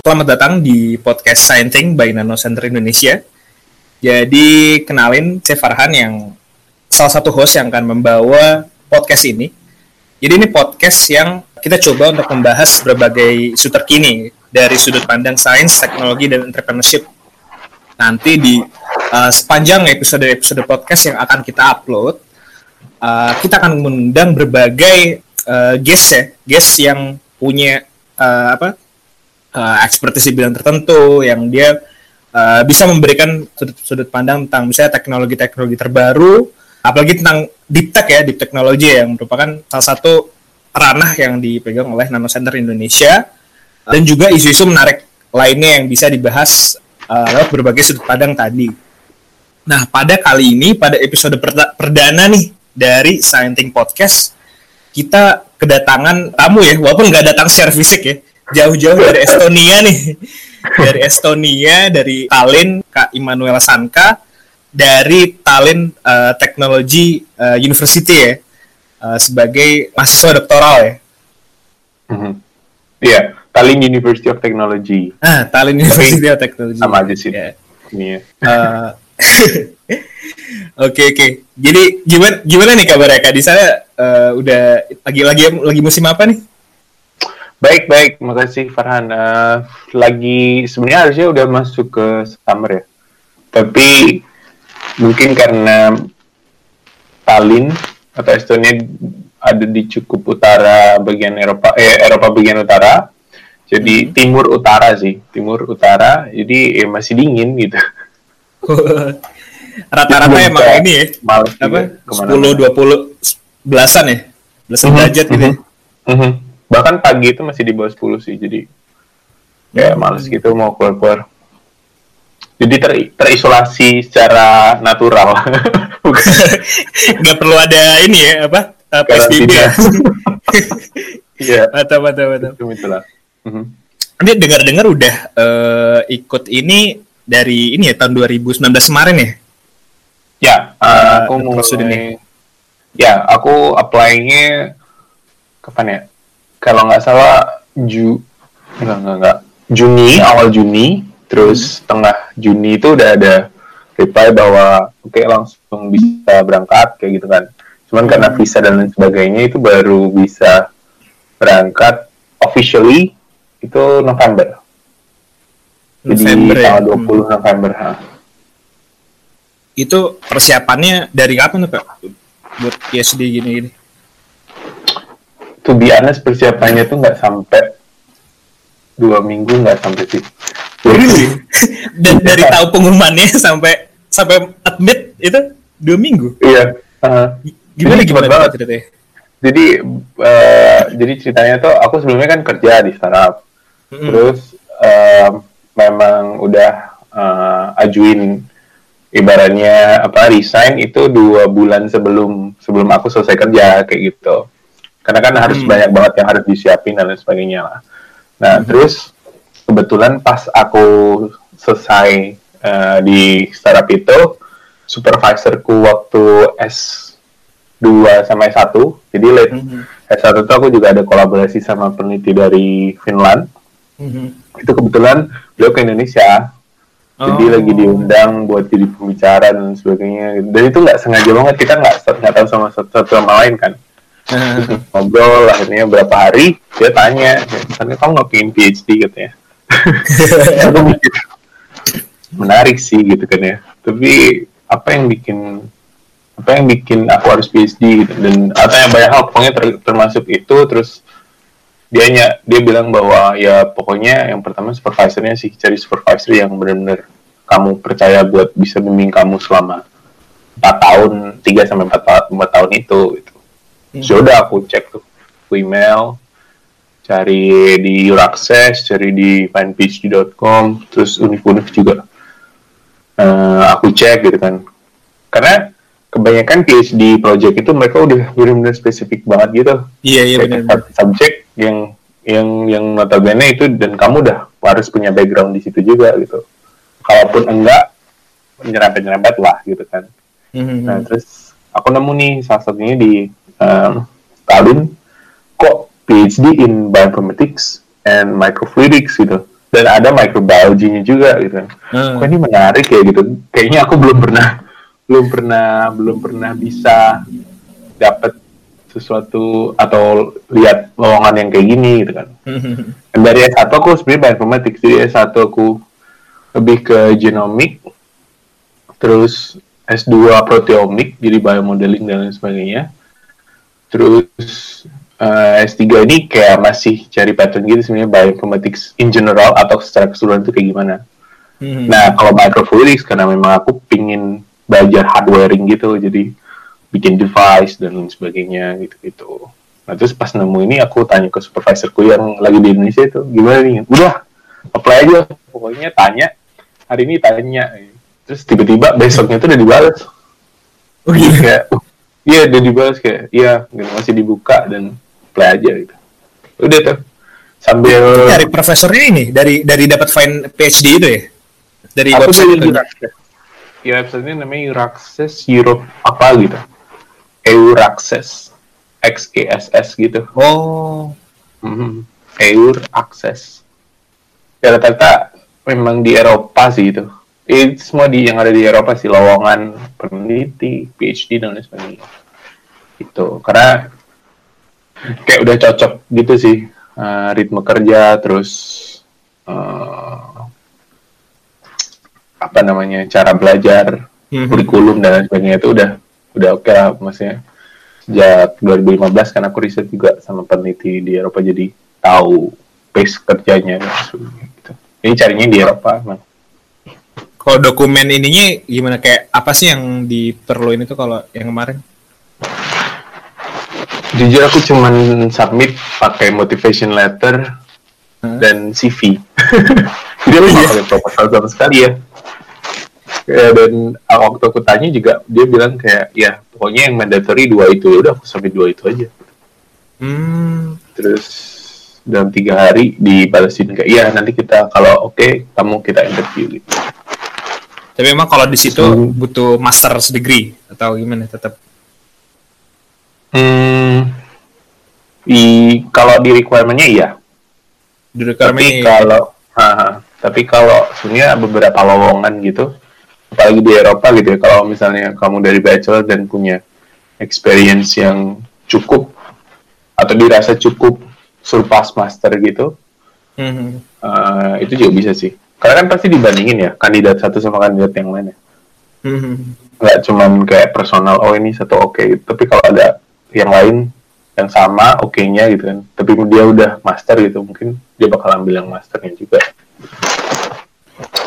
Selamat datang di podcast Scienting by Nano Center Indonesia. Jadi kenalin saya Farhan yang salah satu host yang akan membawa podcast ini. Jadi ini podcast yang kita coba untuk membahas berbagai isu terkini dari sudut pandang sains, teknologi, dan entrepreneurship. Nanti di uh, sepanjang episode-episode podcast yang akan kita upload, uh, kita akan mengundang berbagai uh, guest ya, guest yang punya uh, apa uh, expertise di bidang tertentu yang dia uh, bisa memberikan sudut, sudut pandang tentang misalnya teknologi-teknologi terbaru, apalagi tentang deep tech ya, deep technology yang merupakan salah satu ranah yang dipegang oleh Nano Center Indonesia dan juga isu-isu menarik lainnya yang bisa dibahas uh, lewat berbagai sudut pandang tadi. Nah, pada kali ini, pada episode perda perdana nih dari Scienting Podcast, kita kedatangan tamu ya, walaupun nggak datang secara fisik ya, jauh-jauh dari Estonia nih, dari Estonia, dari Tallinn, Kak Immanuel Sanka, dari Tallinn uh, Technology uh, University ya, uh, sebagai mahasiswa doktoral ya. Mm -hmm. Iya, yeah, Tallinn University of Technology. Ah, Tallinn University of Technology. Sama aja sih. Yeah. Uh, Oke oke. Jadi gimana gimana nih kabarnya kak di sana? Uh, udah lagi lagi lagi musim apa nih? Baik baik, makasih Farhan. Uh, lagi sebenarnya harusnya udah masuk ke summer ya, tapi mungkin karena Tallinn atau Estonia ada di cukup utara bagian Eropa, eh Eropa bagian utara, jadi hmm. timur utara sih, timur utara, jadi eh, masih dingin gitu. Rata-rata emang ini ya, apa? Sepuluh dua puluh belasan ya, belasan Mhm, derajat gitu. ya. Bahkan pagi itu masih di bawah 10 sih, jadi ya males gitu mau keluar-keluar. Jadi ter terisolasi secara natural. Nggak perlu ada ini ya apa? Uh, PSBB ya. Iya, Mantap mantap mantap. itulah. Mhm. Ini dengar-dengar udah eh, ikut ini dari ini ya tahun 2019 kemarin ya. Ya, uh, Uh, aku nih. Ya, aku apply-nya kapan ya? Kalau nggak salah Ju enggak, enggak, enggak. Juni, awal Juni, terus tengah Juni itu udah ada reply bahwa oke langsung bisa berangkat kayak gitu kan. Cuman karena visa dan lain sebagainya itu baru bisa berangkat officially itu November. Jadi November ya. tanggal 20 November. ha. Itu persiapannya dari kapan tuh Pak? Buat PhD gini-gini. To be honest persiapannya tuh nggak sampai dua minggu nggak sampai sih. Dan dari tahu pengumumannya sampai sampai admit itu dua minggu. Iya. uh, Gimana Jadi gimana banget. ceritanya? jadi uh, jadi ceritanya tuh aku sebelumnya kan kerja di startup. Mm-mm. Terus um, memang udah uh, ajuin ibaratnya apa resign itu dua bulan sebelum sebelum aku selesai kerja kayak gitu. Karena kan harus Hmm. banyak banget yang harus disiapin dan lain sebagainya lah. Nah terus kebetulan pas aku selesai uh, di startup itu supervisorku waktu S2 sama S1 jadi late Mhm. S1 itu aku juga ada kolaborasi sama peneliti dari Finland Mhm. itu kebetulan beliau ke Indonesia jadi Oh. lagi diundang buat jadi pembicara dan sebagainya dan itu nggak sengaja banget kita nggak nggak tahu sama satu, satu sama lain kan ngobrol akhirnya berapa hari dia tanya katanya kamu nggak pengen PhD katanya menarik sih gitu kan ya. Tapi apa yang bikin apa yang bikin aku harus PhD gitu? Dan atau yang banyak hal pokoknya ter- termasuk itu terus dia nya- dia bilang bahwa ya pokoknya yang pertama supervisornya sih cari supervisor yang benar-benar kamu percaya buat bisa bimbing kamu selama 4 tahun 3 sampai 4, ta- 4 tahun itu gitu. Hmm. So udah aku cek tuh aku email cari di Euraccess, cari di findphd.com, terus univ-univ juga. Eh, aku cek gitu kan. Karena kebanyakan PhD project itu mereka udah benar-benar spesifik banget gitu. Iya iya benar. sub- subjek yang yang yang notabene itu dan kamu udah harus punya background di situ juga gitu. Kalaupun enggak nyerempet-nyerempet lah gitu kan. Mhm. Nah, terus aku nemu nih salah satunya di um, Tallinn kok PhD in bioinformatics and microfluidics gitu. dan ada microbiology-nya juga gitu kan. Hmm. Kok ini menarik ya gitu. Kayaknya aku belum pernah belum pernah belum pernah bisa dapat sesuatu atau lihat lowongan yang kayak gini gitu kan. Dan dari S1 aku sebenarnya bioinformatics, jadi S1 aku lebih ke genomic, terus S2 proteomik, jadi biomodeling dan lain sebagainya. Terus uh, eh, S3 ini kayak masih cari pattern gitu sebenarnya bioinformatics in general atau secara keseluruhan itu kayak gimana. Hmm. Nah, kalau microfluidics karena memang aku pingin belajar hardwaring gitu, jadi bikin device dan lain sebagainya gitu-gitu. Nah, terus pas nemu ini aku tanya ke supervisorku yang lagi di Indonesia itu, gimana nih? Udah, apply aja. Pokoknya tanya, hari ini tanya. Terus tiba-tiba besoknya tuh udah dibalas. Oh iya? Iya, udah dibalas kayak, iya, masih dibuka dan play aja gitu. Udah tuh sambil dari profesornya ini dari dari dapat find PhD itu ya? Dari aku website itu. ya website ini namanya Euraccess Europe apa gitu. Euraccess X E S S gitu. Oh. Mm-hmm. Eur Access ya rata-rata memang di Eropa sih itu itu semua di yang ada di Eropa sih lowongan peneliti PhD dan lain sebagainya itu karena kayak udah cocok gitu sih uh, ritme kerja terus uh, apa namanya cara belajar mm-hmm. kurikulum dan sebagainya itu udah udah oke okay lah maksudnya sejak 2015 kan aku riset juga sama peneliti di Eropa jadi tahu pace kerjanya gitu. Ini carinya di Eropa. Man. Kalau dokumen ininya gimana kayak apa sih yang diperluin itu kalau yang kemarin? jujur aku cuman submit pakai motivation letter hmm? dan CV jadi aku nggak pakai proposal sama sekali ya ya dan waktu aku tanya juga dia bilang kayak ya pokoknya yang mandatory dua itu ya udah aku submit dua itu aja hmm. terus dalam tiga hari dibalesin kayak iya nanti kita kalau oke okay, kamu kita interview gitu tapi memang kalau di situ hmm. butuh master's degree atau gimana tetap Hmm, i, kalau di requirementnya iya. Di requirement tapi iya. kalau, ha, tapi kalau sebenarnya beberapa lowongan gitu, apalagi di Eropa gitu ya, kalau misalnya kamu dari bachelor dan punya experience yang cukup atau dirasa cukup surpass master gitu, mm-hmm. uh, itu juga bisa sih. Karena kan pasti dibandingin ya kandidat satu sama kandidat yang lain ya. Mm-hmm. Nggak cuman kayak personal, oh ini satu oke, okay. tapi kalau ada yang lain yang sama oke-nya gitu kan tapi dia udah master gitu mungkin dia bakal ambil yang masternya juga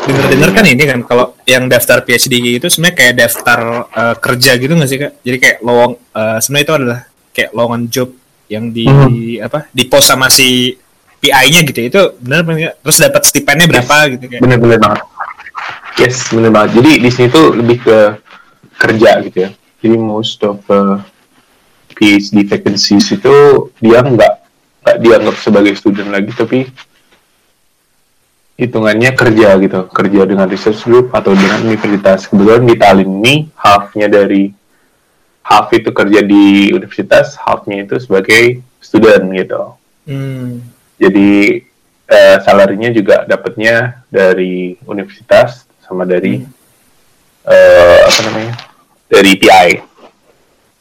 dengar-dengar kan ini kan kalau yang daftar PhD itu sebenarnya kayak daftar uh, kerja gitu nggak sih kak jadi kayak lowong uh, sebenarnya itu adalah kayak lowongan job yang di, hmm. di apa di post sama si PI-nya gitu itu benar benar terus dapat stipennya berapa yes, gitu kayak? Benar-benar banget. Yes benar banget. Jadi di sini tuh lebih ke kerja gitu ya. Jadi most of uh, PhD vacancies itu dia nggak nggak dianggap sebagai student lagi tapi hitungannya kerja gitu. Kerja dengan research group atau dengan universitas. Kebetulan di Tallinn ini halfnya dari half itu kerja di universitas halfnya itu sebagai student gitu. Hmm. Jadi eh, salarinya juga dapatnya dari universitas sama dari hmm. eh, apa namanya dari PI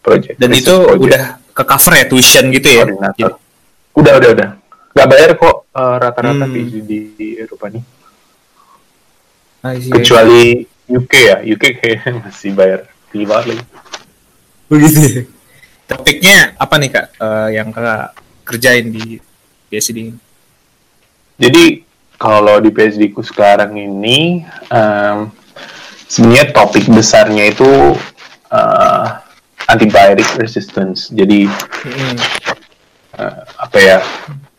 project. Dan itu project. udah ke cover ya tuition gitu ya? Gitu. Udah udah udah. Gak bayar kok uh, rata-rata hmm. Di, di Eropa nih. Kecuali UK ya, UK kayaknya masih bayar tinggi banget lagi. Begitu. Ya? Topiknya apa nih kak uh, yang kak kerjain di Ini? Jadi kalau di PhD ku sekarang ini um, sebenarnya topik besarnya itu uh, antibiotic resistance. Jadi hmm. uh, apa ya?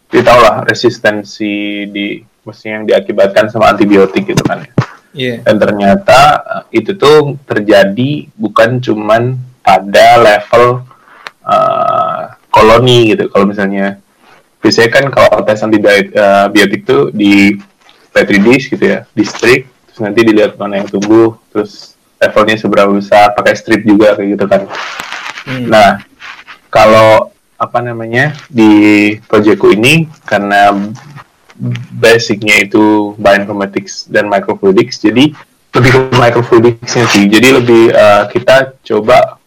Kita tahu lah resistensi di maksudnya yang diakibatkan sama antibiotik gitu kan ya. Yeah. Dan ternyata uh, itu tuh terjadi bukan cuman pada level uh, koloni gitu. Kalau misalnya biasanya kan kalau tes antibiotik uh, biotik tuh di petri dish gitu ya, distrik, terus nanti dilihat mana yang tumbuh, terus levelnya seberapa besar pakai strip juga kayak gitu kan hmm. nah kalau apa namanya di proyekku ini karena basicnya itu bioinformatics dan microfluidics jadi lebih ke microfluidicsnya sih jadi lebih uh, kita coba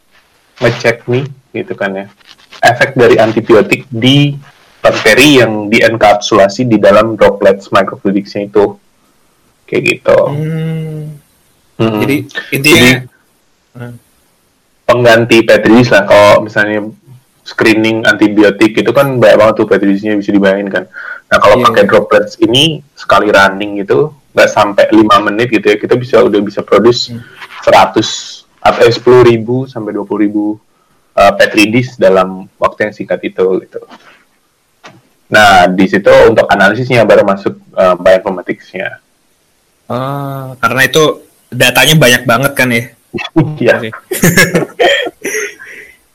ngecek nih gitu kan ya efek dari antibiotik di bakteri yang dienkapsulasi di dalam droplets microfluidicsnya itu kayak gitu hmm. Hmm. jadi intinya jadi, hmm. pengganti petri lah kalau misalnya screening antibiotik itu kan banyak banget tuh petrisnya bisa dibayangin kan. Nah kalau yeah. pakai droplets ini sekali running gitu nggak sampai lima menit gitu ya kita bisa udah bisa produce hmm. 100 atau eh, sepuluh ribu sampai dua puluh ribu uh, petridis dalam waktu yang singkat itu gitu. Nah di situ untuk analisisnya baru masuk uh, bioinformaticsnya. Uh, karena itu datanya banyak banget kan ya? Iya.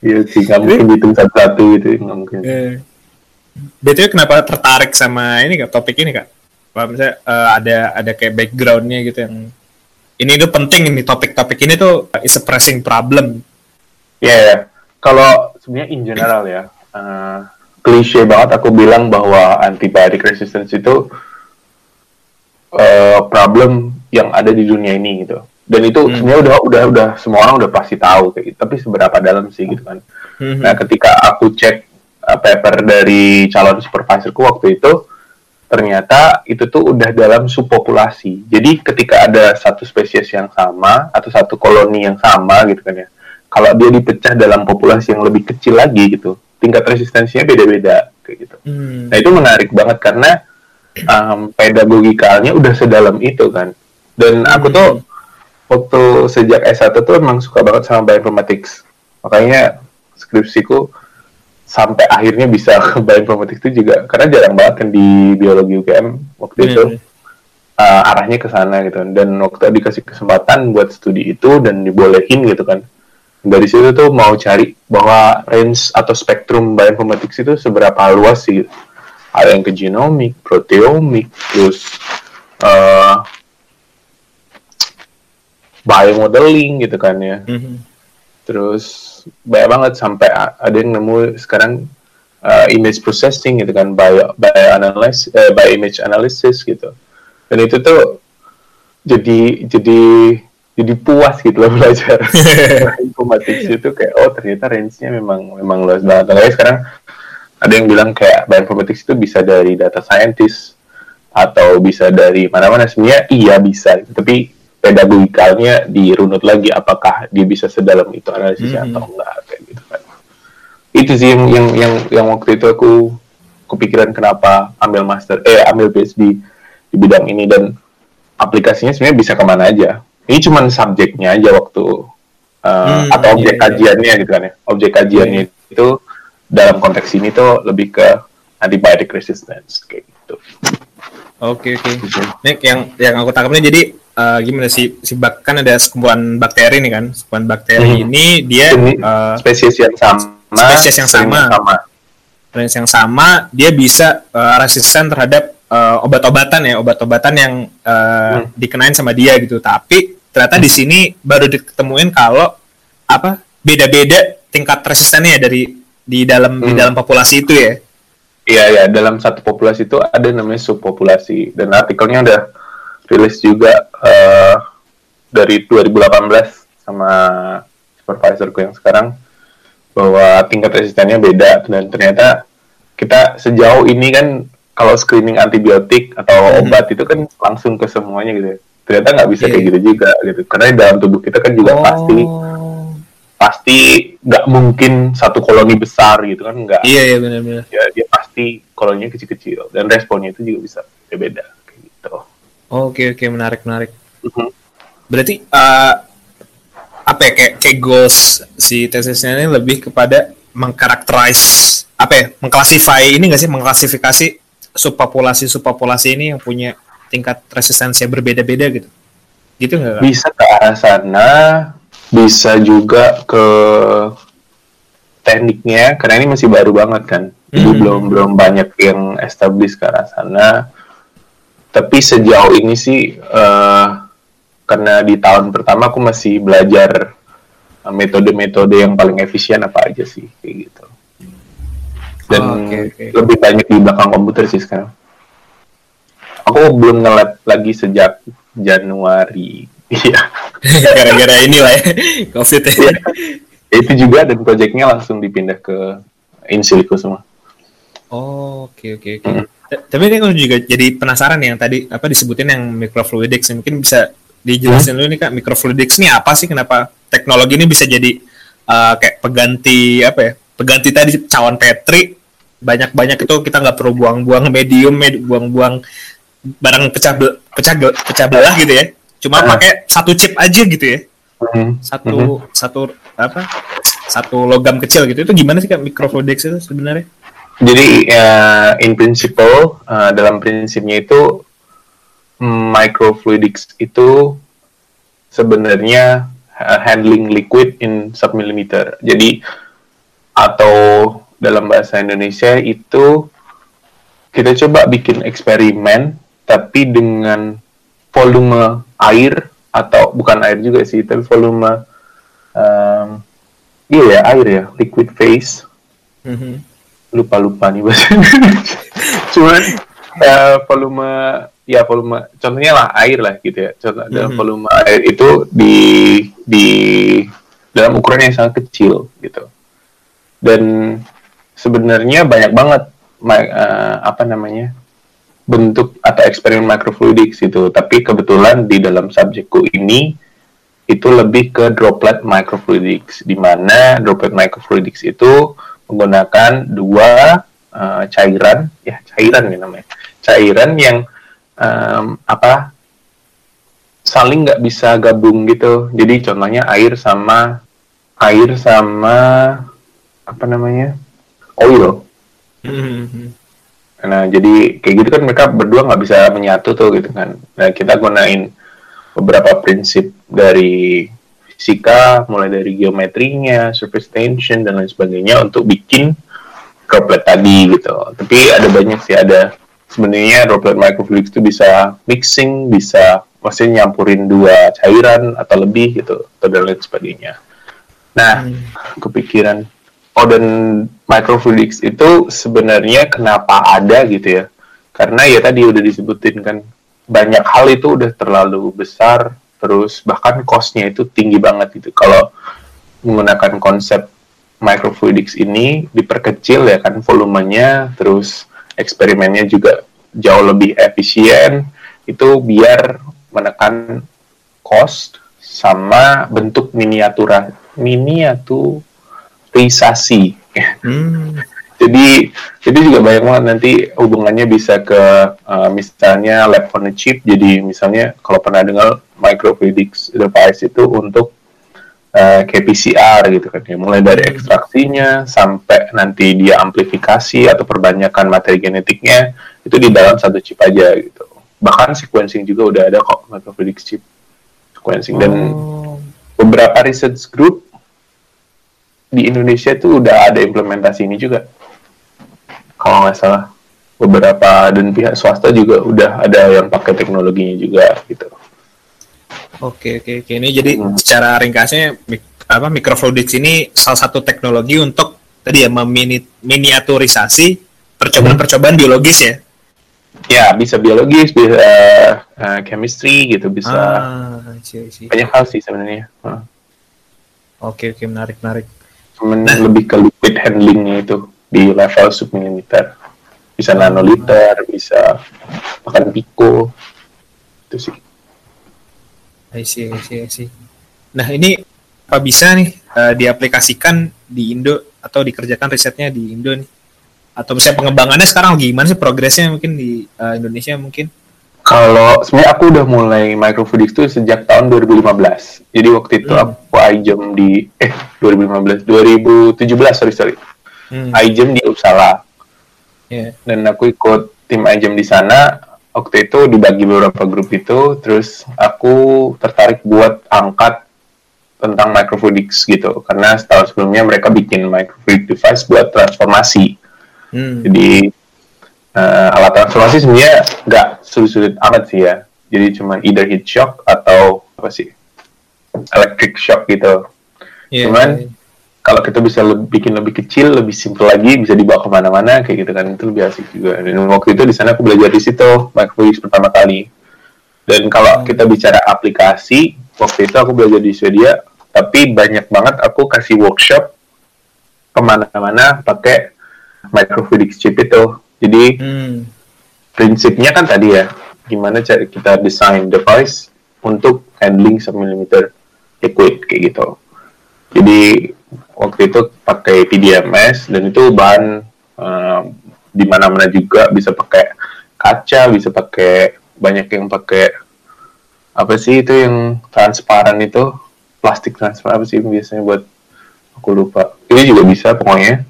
Iya sih, nggak mungkin hitung satu-satu gitu, nggak mungkin. Eh. BTW kenapa tertarik sama ini kak, topik ini kak? Kalau misalnya uh, ada ada kayak backgroundnya gitu yang ini tuh penting ini topik-topik ini tuh is a pressing problem. Iya, yeah, yeah. kalau sebenarnya in general ya, uh, klise banget aku bilang bahwa antibiotic resistance itu uh, problem yang ada di dunia ini gitu dan itu hmm. sebenarnya udah udah udah semua orang udah pasti tahu kayak gitu tapi seberapa dalam sih gitu kan hmm. nah ketika aku cek uh, paper dari calon supervisorku waktu itu ternyata itu tuh udah dalam subpopulasi jadi ketika ada satu spesies yang sama atau satu koloni yang sama gitu kan ya kalau dia dipecah dalam populasi yang lebih kecil lagi gitu tingkat resistensinya beda-beda kayak gitu hmm. nah itu menarik banget karena um, pedagogikalnya udah sedalam itu kan dan aku tuh hmm waktu sejak S1 tuh emang suka banget sama bioinformatics. Makanya skripsiku sampai akhirnya bisa ke bioinformatics itu juga karena jarang banget kan di biologi UGM waktu hmm. itu uh, arahnya ke sana gitu dan waktu dikasih kesempatan buat studi itu dan dibolehin gitu kan dari situ tuh mau cari bahwa range atau spektrum bioinformatics itu seberapa luas sih ada yang ke genomik, proteomik, terus uh, biomodeling gitu kan ya. Mm-hmm. Terus banyak banget sampai ada yang nemu sekarang uh, image processing gitu kan, bio bio analysis, uh, bio image analysis gitu. Dan itu tuh jadi jadi jadi puas gitu loh belajar. Informatik itu kayak oh ternyata range-nya memang memang luas banget. Nah, sekarang ada yang bilang kayak bioinformatics itu bisa dari data scientist atau bisa dari mana-mana. Sebenarnya iya bisa. Tapi pedagogikalnya dirunut lagi apakah dia bisa sedalam itu analisisnya hmm. atau enggak kayak gitu kan. Itu sih yang yang yang, yang waktu itu aku kepikiran kenapa ambil master eh ambil PhD di bidang ini. Dan aplikasinya sebenarnya bisa ke mana aja ini cuma subjeknya aja waktu uh, hmm, atau objek iya, iya. kajiannya gitu kan ya objek kajiannya hmm. itu dalam konteks ini tuh lebih ke antibiotic resistance kayak gitu oke okay, oke okay. Gitu. ini yang yang aku tangkapnya jadi uh, gimana sih si bak kan ada sekumpulan bakteri nih kan sekumpulan bakteri hmm. ini dia uh, spesies yang sama spesies yang sama sama spesies yang sama dia bisa uh, resisten terhadap uh, obat-obatan ya obat-obatan yang uh, hmm. dikenain sama dia gitu tapi ternyata hmm. di sini baru ditemuin kalau apa beda-beda tingkat resistennya dari di dalam hmm. di dalam populasi itu ya Iya ya dalam satu populasi itu ada namanya subpopulasi dan artikelnya ada rilis juga uh, dari 2018 sama supervisorku yang sekarang bahwa tingkat resistennya beda dan ternyata kita sejauh ini kan kalau screening antibiotik atau hmm. obat itu kan langsung ke semuanya gitu ya. ternyata nggak bisa yeah. kayak gitu juga gitu karena di dalam tubuh kita kan juga oh. pasti pasti nggak mungkin satu koloni besar gitu kan nggak iya yeah, iya yeah, benar-benar ya dia pasti koloninya kecil-kecil dan responnya itu juga bisa beda kayak gitu Oke oke menarik menarik. Uh-huh. Berarti uh, apa ya kayak kayak goals si tesisnya ini lebih kepada mengkarakteris apa ya mengklasify ini nggak sih mengklasifikasi subpopulasi subpopulasi ini yang punya tingkat resistensi berbeda-beda gitu. Gitu nggak bisa ke arah sana bisa juga ke tekniknya karena ini masih baru banget kan. Jadi hmm. belum belum banyak yang establish ke arah sana. Tapi sejauh ini sih uh, karena di tahun pertama aku masih belajar eh, metode-metode yang paling efisien apa aja sih kayak gitu dan oh, okay, okay. lebih banyak di belakang komputer sih sekarang aku belum nge lagi sejak Januari iya gara-gara ini lah ya covid ya. ya. itu juga dan proyeknya langsung dipindah ke in silico semua oh oke oke oke hmm. tapi ini aku juga jadi penasaran yang tadi apa disebutin yang microfluidics mungkin bisa dijelasin hmm. dulu nih kak microfluidics ini apa sih kenapa teknologi ini bisa jadi uh, kayak pengganti apa ya pengganti tadi cawan petri banyak-banyak itu kita nggak perlu buang-buang medium, med buang-buang barang pecah pecah pecah belah gitu ya. Cuma uh. pakai satu chip aja gitu ya. Uh. Satu uh. satu apa? Satu logam kecil gitu. Itu gimana sih kak microfluidics itu sebenarnya? Jadi uh, in principle uh, dalam prinsipnya itu microfluidics itu sebenarnya uh, handling liquid in submillimeter. Jadi atau dalam bahasa Indonesia itu kita coba bikin eksperimen tapi dengan volume air atau bukan air juga sih tapi volume um, iya ya air ya liquid phase mm-hmm. lupa lupa nih bahasa cuman uh, volume ya volume contohnya lah air lah gitu ya contoh mm-hmm. dalam volume air itu di di dalam ukuran yang sangat kecil gitu dan sebenarnya banyak banget uh, apa namanya bentuk atau eksperimen microfluidics itu. Tapi kebetulan di dalam subjekku ini itu lebih ke droplet microfluidics di mana droplet microfluidics itu menggunakan dua uh, cairan ya cairan nih namanya. Cairan yang um, apa saling nggak bisa gabung gitu. Jadi contohnya air sama air sama apa namanya oil. Mm-hmm. Nah jadi kayak gitu kan mereka berdua nggak bisa menyatu tuh gitu kan. Nah kita gunain beberapa prinsip dari fisika, mulai dari geometrinya, surface tension dan lain sebagainya untuk bikin droplet tadi gitu. Tapi ada banyak sih ada sebenarnya droplet microfluidics itu bisa mixing, bisa maksudnya nyampurin dua cairan atau lebih gitu atau dan lain sebagainya. Nah, hmm. kepikiran oh dan microfluidics itu sebenarnya kenapa ada gitu ya? Karena ya tadi udah disebutin kan banyak hal itu udah terlalu besar terus bahkan costnya itu tinggi banget gitu. Kalau menggunakan konsep microfluidics ini diperkecil ya kan volumenya terus eksperimennya juga jauh lebih efisien. Itu biar menekan cost sama bentuk miniatura miniatur risasi. Hmm. Jadi jadi juga banyak banget nanti hubungannya bisa ke uh, misalnya lab on a chip. Jadi misalnya kalau pernah dengar microfluidics device itu untuk uh, kayak PCR gitu kan ya. Mulai dari hmm. ekstraksinya sampai nanti dia amplifikasi atau perbanyakan materi genetiknya itu di dalam satu chip aja gitu. Bahkan sequencing juga udah ada kok microfluidics chip sequencing dan oh. beberapa research group di Indonesia itu udah ada implementasi ini juga kalau nggak salah beberapa dan pihak swasta juga udah ada yang pakai teknologinya juga gitu. Oke oke oke ini jadi hmm. secara ringkasnya mik apa microfluidics ini salah satu teknologi untuk tadi ya meminiaturisasi percobaan-percobaan biologis ya. Ya bisa biologis, bisa uh, chemistry gitu, bisa ah, isi, isi. banyak hal sih sebenarnya. Uh. Oke oke menarik menarik cuman nah. lebih ke liquid handlingnya itu di level submililiter bisa nanoliter bisa bahkan pico itu sih I see, I see, I see. Nah ini apa bisa nih uh, diaplikasikan di Indo atau dikerjakan risetnya di Indo nih? Atau misalnya pengembangannya sekarang gimana sih progresnya mungkin di uh, Indonesia mungkin? Kalau sebenarnya aku udah mulai microfluidics itu sejak tahun 2015. Jadi waktu itu hmm. aku iJam di eh 2015, 2017 sorry sorry. Hmm. iJam di Uppsala. Yeah. Dan aku ikut tim iJam di sana. Waktu itu dibagi beberapa grup itu, terus aku tertarik buat angkat tentang microfluidics gitu. Karena setahun sebelumnya mereka bikin microfluidic device buat transformasi. Hmm. Jadi uh, alat transformasi sebenarnya nggak sulit-sulit amat sih ya. Jadi cuma either heat shock atau apa sih electric shock gitu. Yeah, Cuman yeah. kalau kita bisa lebih, bikin lebih kecil, lebih simple lagi, bisa dibawa ke mana-mana kayak gitu kan itu lebih asik juga. Dan waktu itu di sana aku belajar di situ Microfluidics pertama kali. Dan kalau hmm. kita bicara aplikasi, waktu itu aku belajar di Swedia, tapi banyak banget aku kasih workshop ke mana-mana pakai microfluidics chip itu. Jadi hmm. prinsipnya kan tadi ya, gimana cara kita desain device untuk handling 1 mm liquid kayak gitu. Jadi waktu itu pakai PDMS dan itu bahan uh, di mana-mana juga bisa pakai kaca, bisa pakai banyak yang pakai apa sih itu yang transparan itu plastik transparan apa sih biasanya buat aku lupa ini juga bisa pokoknya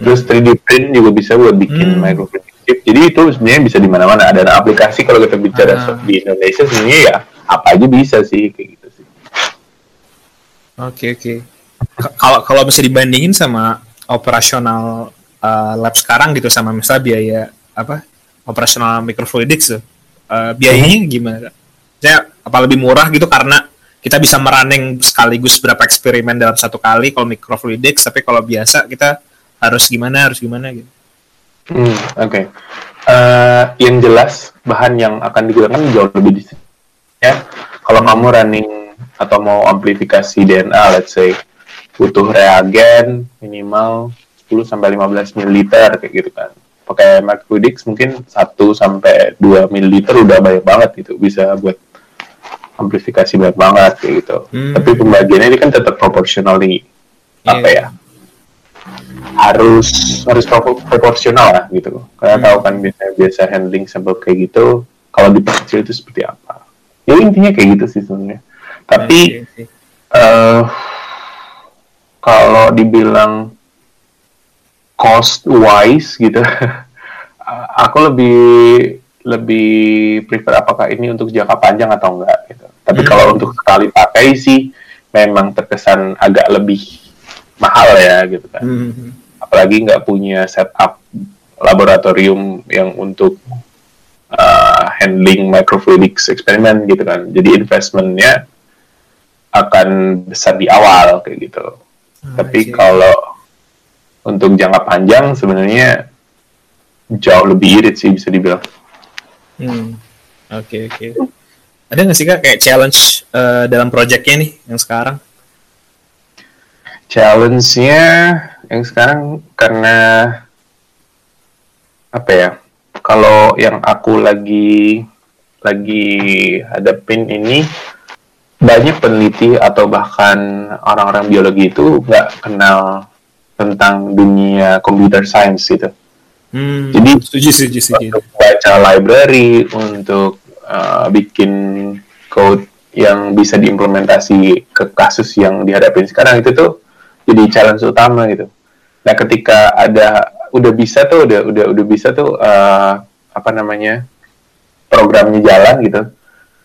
terus 3D print juga bisa buat bikin hmm. microfilm chip jadi itu sebenarnya bisa di mana-mana ada aplikasi kalau kita bicara ah. di Indonesia sebenarnya ya apa aja bisa sih kayak gitu sih oke okay, oke okay kalau kalau bisa dibandingin sama operasional uh, lab sekarang gitu sama misalnya biaya apa operasional microfluidics tuh uh, biayanya hmm. gimana? Saya apa lebih murah gitu karena kita bisa merunning sekaligus berapa eksperimen dalam satu kali kalau microfluidics tapi kalau biasa kita harus gimana harus gimana gitu. Hmm, oke. Okay. Uh, eh, yang jelas bahan yang akan digunakan jauh lebih di ya. Kalau kamu running atau mau amplifikasi DNA, let's say butuh reagen minimal 10 sampai 15 ml kayak gitu kan. Pakai Mercudix mungkin 1 sampai 2 ml udah banyak banget gitu bisa buat amplifikasi banyak banget kayak gitu. Hmm. Tapi pembagiannya ini kan tetap proporsional nih. Yeah. Apa ya? Harus harus proporsional lah gitu. Karena hmm. tahu kan biasanya biasa handling sampel kayak gitu kalau diperkecil itu seperti apa. Ya intinya kayak gitu sih sebenarnya. Tapi okay. Uh, kalau dibilang cost wise gitu aku lebih lebih prefer apakah ini untuk jangka panjang atau enggak gitu tapi hmm. kalau untuk sekali pakai sih memang terkesan agak lebih mahal ya gitu kan hmm. apalagi nggak punya setup laboratorium yang untuk uh, handling microfluidics eksperimen gitu kan jadi investmentnya akan besar di awal kayak gitu Hmm, Tapi kalau untuk jangka panjang sebenarnya jauh lebih irit sih bisa dibilang. Hmm. Oke okay, oke. Okay. Ada nggak sih kak kayak challenge uh, dalam proyeknya nih yang sekarang? Challenge-nya yang sekarang karena apa ya? Kalau yang aku lagi lagi hadapin ini banyak peneliti atau bahkan orang-orang biologi itu nggak kenal tentang dunia computer science gitu. Hmm, Jadi setuju, setuju, setuju. untuk baca library, untuk uh, bikin code yang bisa diimplementasi ke kasus yang dihadapi sekarang itu tuh jadi challenge utama gitu. Nah ketika ada udah bisa tuh udah udah udah bisa tuh uh, apa namanya programnya jalan gitu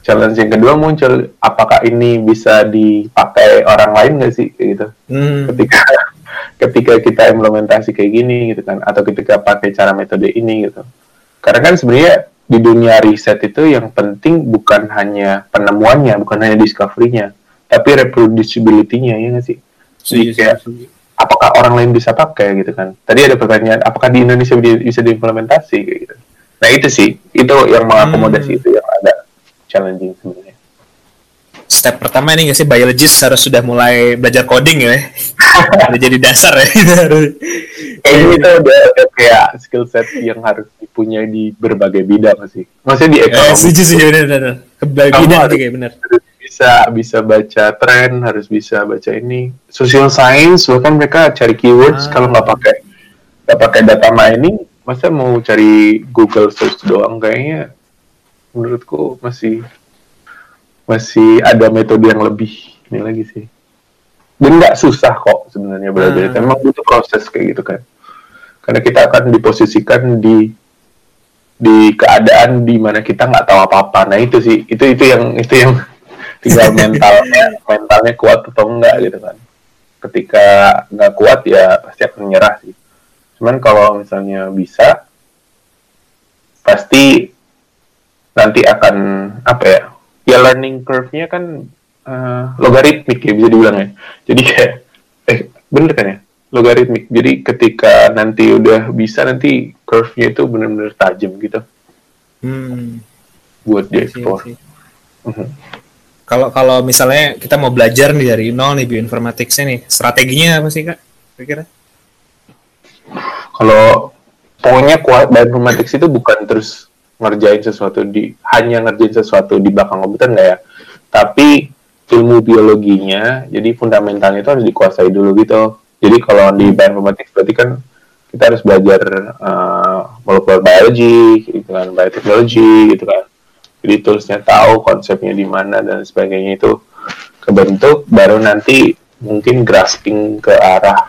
challenge yang kedua muncul apakah ini bisa dipakai orang lain nggak sih gitu hmm. ketika ketika kita implementasi kayak gini gitu kan atau ketika pakai cara metode ini gitu karena kan sebenarnya di dunia riset itu yang penting bukan hanya penemuannya bukan hanya discovery-nya tapi reproducibility-nya ya nggak sih jadi kayak apakah orang lain bisa pakai gitu kan tadi ada pertanyaan apakah di Indonesia bisa diimplementasi gitu nah itu sih itu yang mengakomodasi hmm. itu yang ada challenging sebenarnya. Step pertama ini nggak sih biologist harus sudah mulai belajar coding ya, udah jadi dasar ya. Kayaknya itu udah, kayak skill set yang harus dipunyai di berbagai bidang sih. Maksudnya di ekonomi. Eh, setuju sih benar benar. bidang harus, kayak benar. Bisa bisa baca tren, harus bisa baca ini. Social science bahkan mereka cari keywords ah. kalau nggak pakai nggak pakai data mining, masa mau cari Google search doang kayaknya menurutku masih masih ada metode yang lebih ini lagi sih dan nggak susah kok sebenarnya belajar hmm. memang butuh proses kayak gitu kan karena kita akan diposisikan di di keadaan di mana kita nggak tahu apa apa nah itu sih itu itu yang itu yang tinggal mentalnya mentalnya kuat atau enggak gitu kan. Ketika nggak kuat ya pasti akan menyerah sih. Cuman kalau misalnya bisa pasti nanti akan apa ya ya learning curve-nya kan uh, logaritmik ya bisa dibilang ya. Jadi kayak eh bener kan ya? Logaritmik. Jadi ketika nanti udah bisa nanti curve-nya itu benar-benar tajam gitu. Hmm. buat diekspor mhm. Kalau kalau misalnya kita mau belajar nih dari nol nih bioinformaticsnya nih strateginya apa sih kak kira-kira? Kalau pokoknya bioinformatics itu bukan terus ngerjain sesuatu di hanya ngerjain sesuatu di belakang komputer nggak ya. Tapi ilmu biologinya jadi fundamentalnya itu harus dikuasai dulu gitu. Jadi kalau di bioinformatics berarti kan kita harus belajar uh, molecular biology gitu kan biotechnology gitu kan jadi toolsnya tahu konsepnya di mana dan sebagainya itu kebentuk baru nanti mungkin grasping ke arah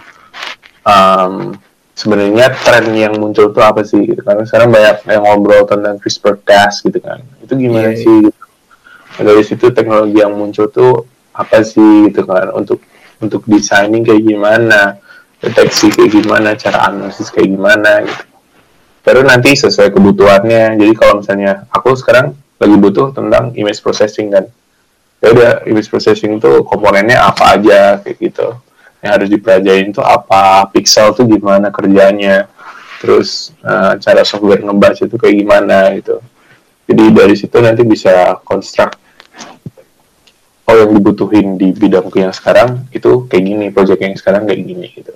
um, sebenarnya tren yang muncul tuh apa sih gitu. Karena sekarang banyak yang ngobrol tentang CRISPR-Cas gitu kan. Itu gimana yeah, sih gitu. Nah, dari situ teknologi yang muncul tuh apa sih gitu kan? Untuk untuk designing kayak gimana? Deteksi kayak gimana? Cara analisis kayak gimana gitu? Baru nanti sesuai kebutuhannya. Jadi kalau misalnya aku sekarang lagi butuh tentang image processing kan. Ya udah image processing itu komponennya apa aja kayak gitu. Yang harus dipelajarin itu apa pixel tuh gimana kerjanya terus uh, cara software ngebaca itu kayak gimana gitu. Jadi dari situ nanti bisa construct oh yang dibutuhin di bidangku yang sekarang itu kayak gini project yang sekarang kayak gini gitu.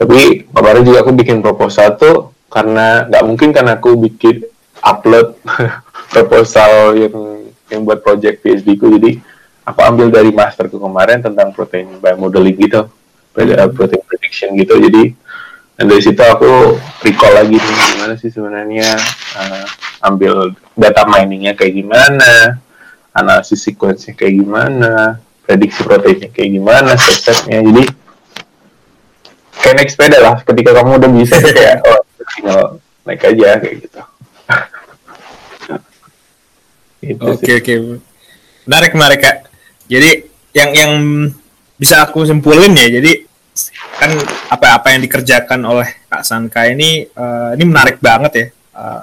Tapi kemarin juga aku bikin proposal tuh karena nggak mungkin kan aku bikin upload proposal yang yang buat project PhD ku. Jadi aku ambil dari masterku kemarin tentang protein biomodeling gitu. Hmm. protein prediction gitu. Jadi dan dari situ aku recall lagi nih gimana sih sebenarnya uh, ambil data miningnya kayak gimana analisis sequence kayak gimana prediksi proteinnya kayak gimana step-stepnya. Jadi kayak naik sepeda lah ketika kamu udah bisa kayak oh tinggal naik aja kayak gitu oke oke okay, okay. menarik menarik kak jadi yang yang bisa aku simpulin ya jadi kan apa-apa yang dikerjakan oleh Kak Sanka ini uh, ini menarik banget ya uh,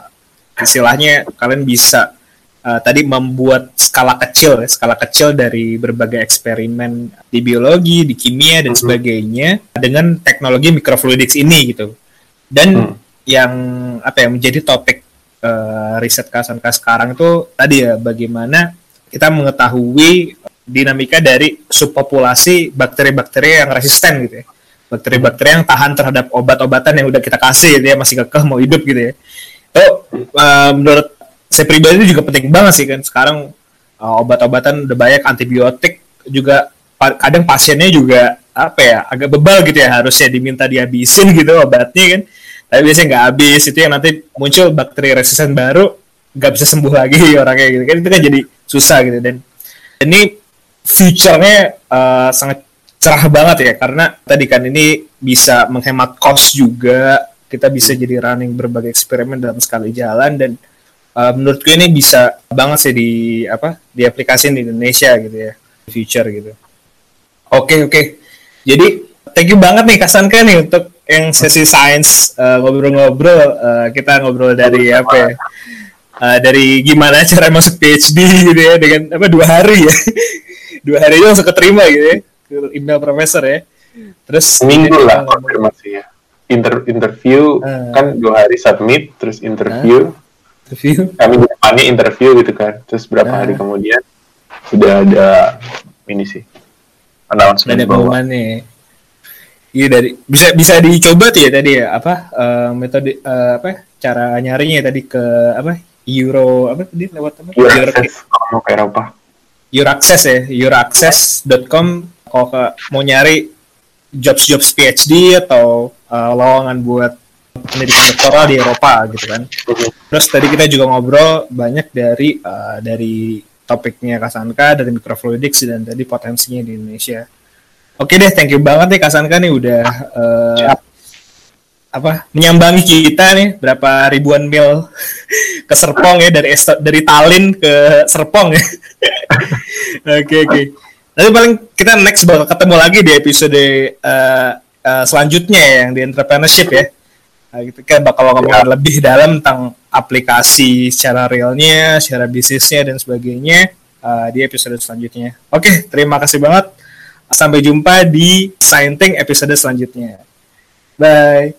istilahnya kalian bisa uh, tadi membuat skala kecil ya, skala kecil dari berbagai eksperimen di biologi, di kimia dan mm -hmm. sebagainya dengan teknologi microfluidics ini gitu. Dan mm. yang apa ya menjadi topik uh, riset Kasanka sekarang itu tadi ya bagaimana kita mengetahui dinamika dari subpopulasi bakteri-bakteri yang resisten gitu ya. Bakteri-bakteri yang tahan terhadap obat-obatan yang udah kita kasih gitu ya, masih kekeh mau hidup gitu ya. Itu uh, menurut saya pribadi juga penting banget sih kan sekarang uh, obat-obatan udah banyak antibiotik juga kadang pasiennya juga apa ya agak bebal gitu ya harusnya diminta dihabisin gitu obatnya kan tapi biasanya nggak habis. Itu yang nanti muncul bakteri resisten baru nggak bisa sembuh lagi orangnya gitu. Kan itu kan jadi susah gitu. Dan ini future-nya uh, sangat cerah banget ya. Karena tadi kan ini bisa menghemat cost juga. Kita bisa jadi running berbagai eksperimen dalam sekali jalan. Dan uh, menurutku ini bisa banget sih di apa di aplikasi di Indonesia gitu ya. Future gitu. Oke okay, oke. Okay. jadi thank you banget nih Kasanka nih untuk yang sesi sains uh, ngobrol-ngobrol uh, kita ngobrol dari apa ya? Uh, dari gimana cara masuk PhD gitu ya dengan apa dua hari ya. Dua hari itu langsung keterima gitu ya email profesor ya. Terus minggu lah konfirmasi ya Inter interview uh, kan dua hari submit terus interview. Uh, interview. Kami depannya interview gitu kan. Terus berapa uh, hari kemudian sudah ada ini sih announcement ada pengumumannya iya dari bisa bisa dicoba tuh ya tadi ya apa uh, metode uh, apa cara nyarinya tadi ke apa Euro apa tadi lewat apa Euro, Euro ke Eropa Euraccess ya, euraccess.com kalau ke, mau nyari jobs-jobs PhD atau uh, lowongan buat pendidikan doktoral di Eropa gitu kan. Terus tadi kita juga ngobrol banyak dari uh, dari topiknya Kasanka dari microfluidics dan tadi potensinya di Indonesia. Oke deh, thank you banget nih Kasanka nih udah uh, apa menyambangi kita nih berapa ribuan mil ke Serpong ya dari dari Tallinn ke Serpong ya. Oke oke. Okay, Nanti paling kita next bakal ketemu lagi di episode uh, uh, selanjutnya ya, yang di entrepreneurship ya. Nah, gitu kan bakal ngomong ya. lebih dalam tentang aplikasi secara realnya, secara bisnisnya dan sebagainya uh, di episode selanjutnya. Oke, okay, terima kasih banget Sampai jumpa di Scienteng episode selanjutnya. Bye.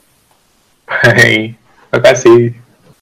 Bye. Terima kasih.